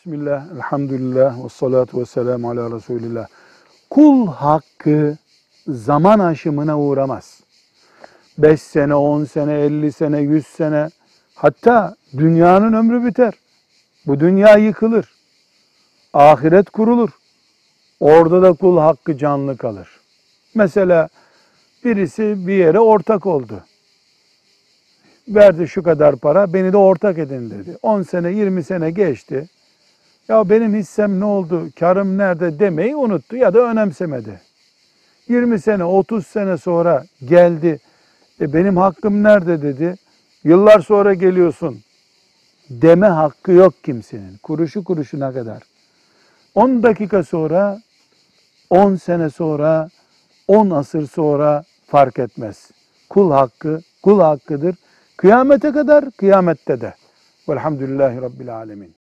Bismillah, elhamdülillah, ve salatu ve selamu ala Resulillah. Kul hakkı zaman aşımına uğramaz. 5 sene, 10 sene, 50 sene, 100 sene, hatta dünyanın ömrü biter. Bu dünya yıkılır. Ahiret kurulur. Orada da kul hakkı canlı kalır. Mesela birisi bir yere ortak oldu. Verdi şu kadar para, beni de ortak edin dedi. 10 sene, 20 sene geçti. Ya benim hissem ne oldu, karım nerede demeyi unuttu ya da önemsemedi. 20 sene, 30 sene sonra geldi. E benim hakkım nerede dedi. Yıllar sonra geliyorsun. Deme hakkı yok kimsenin. Kuruşu kuruşuna kadar. 10 dakika sonra, 10 sene sonra, 10 asır sonra fark etmez. Kul hakkı, kul hakkıdır. Kıyamete kadar, kıyamette de. Velhamdülillahi Rabbil Alemin.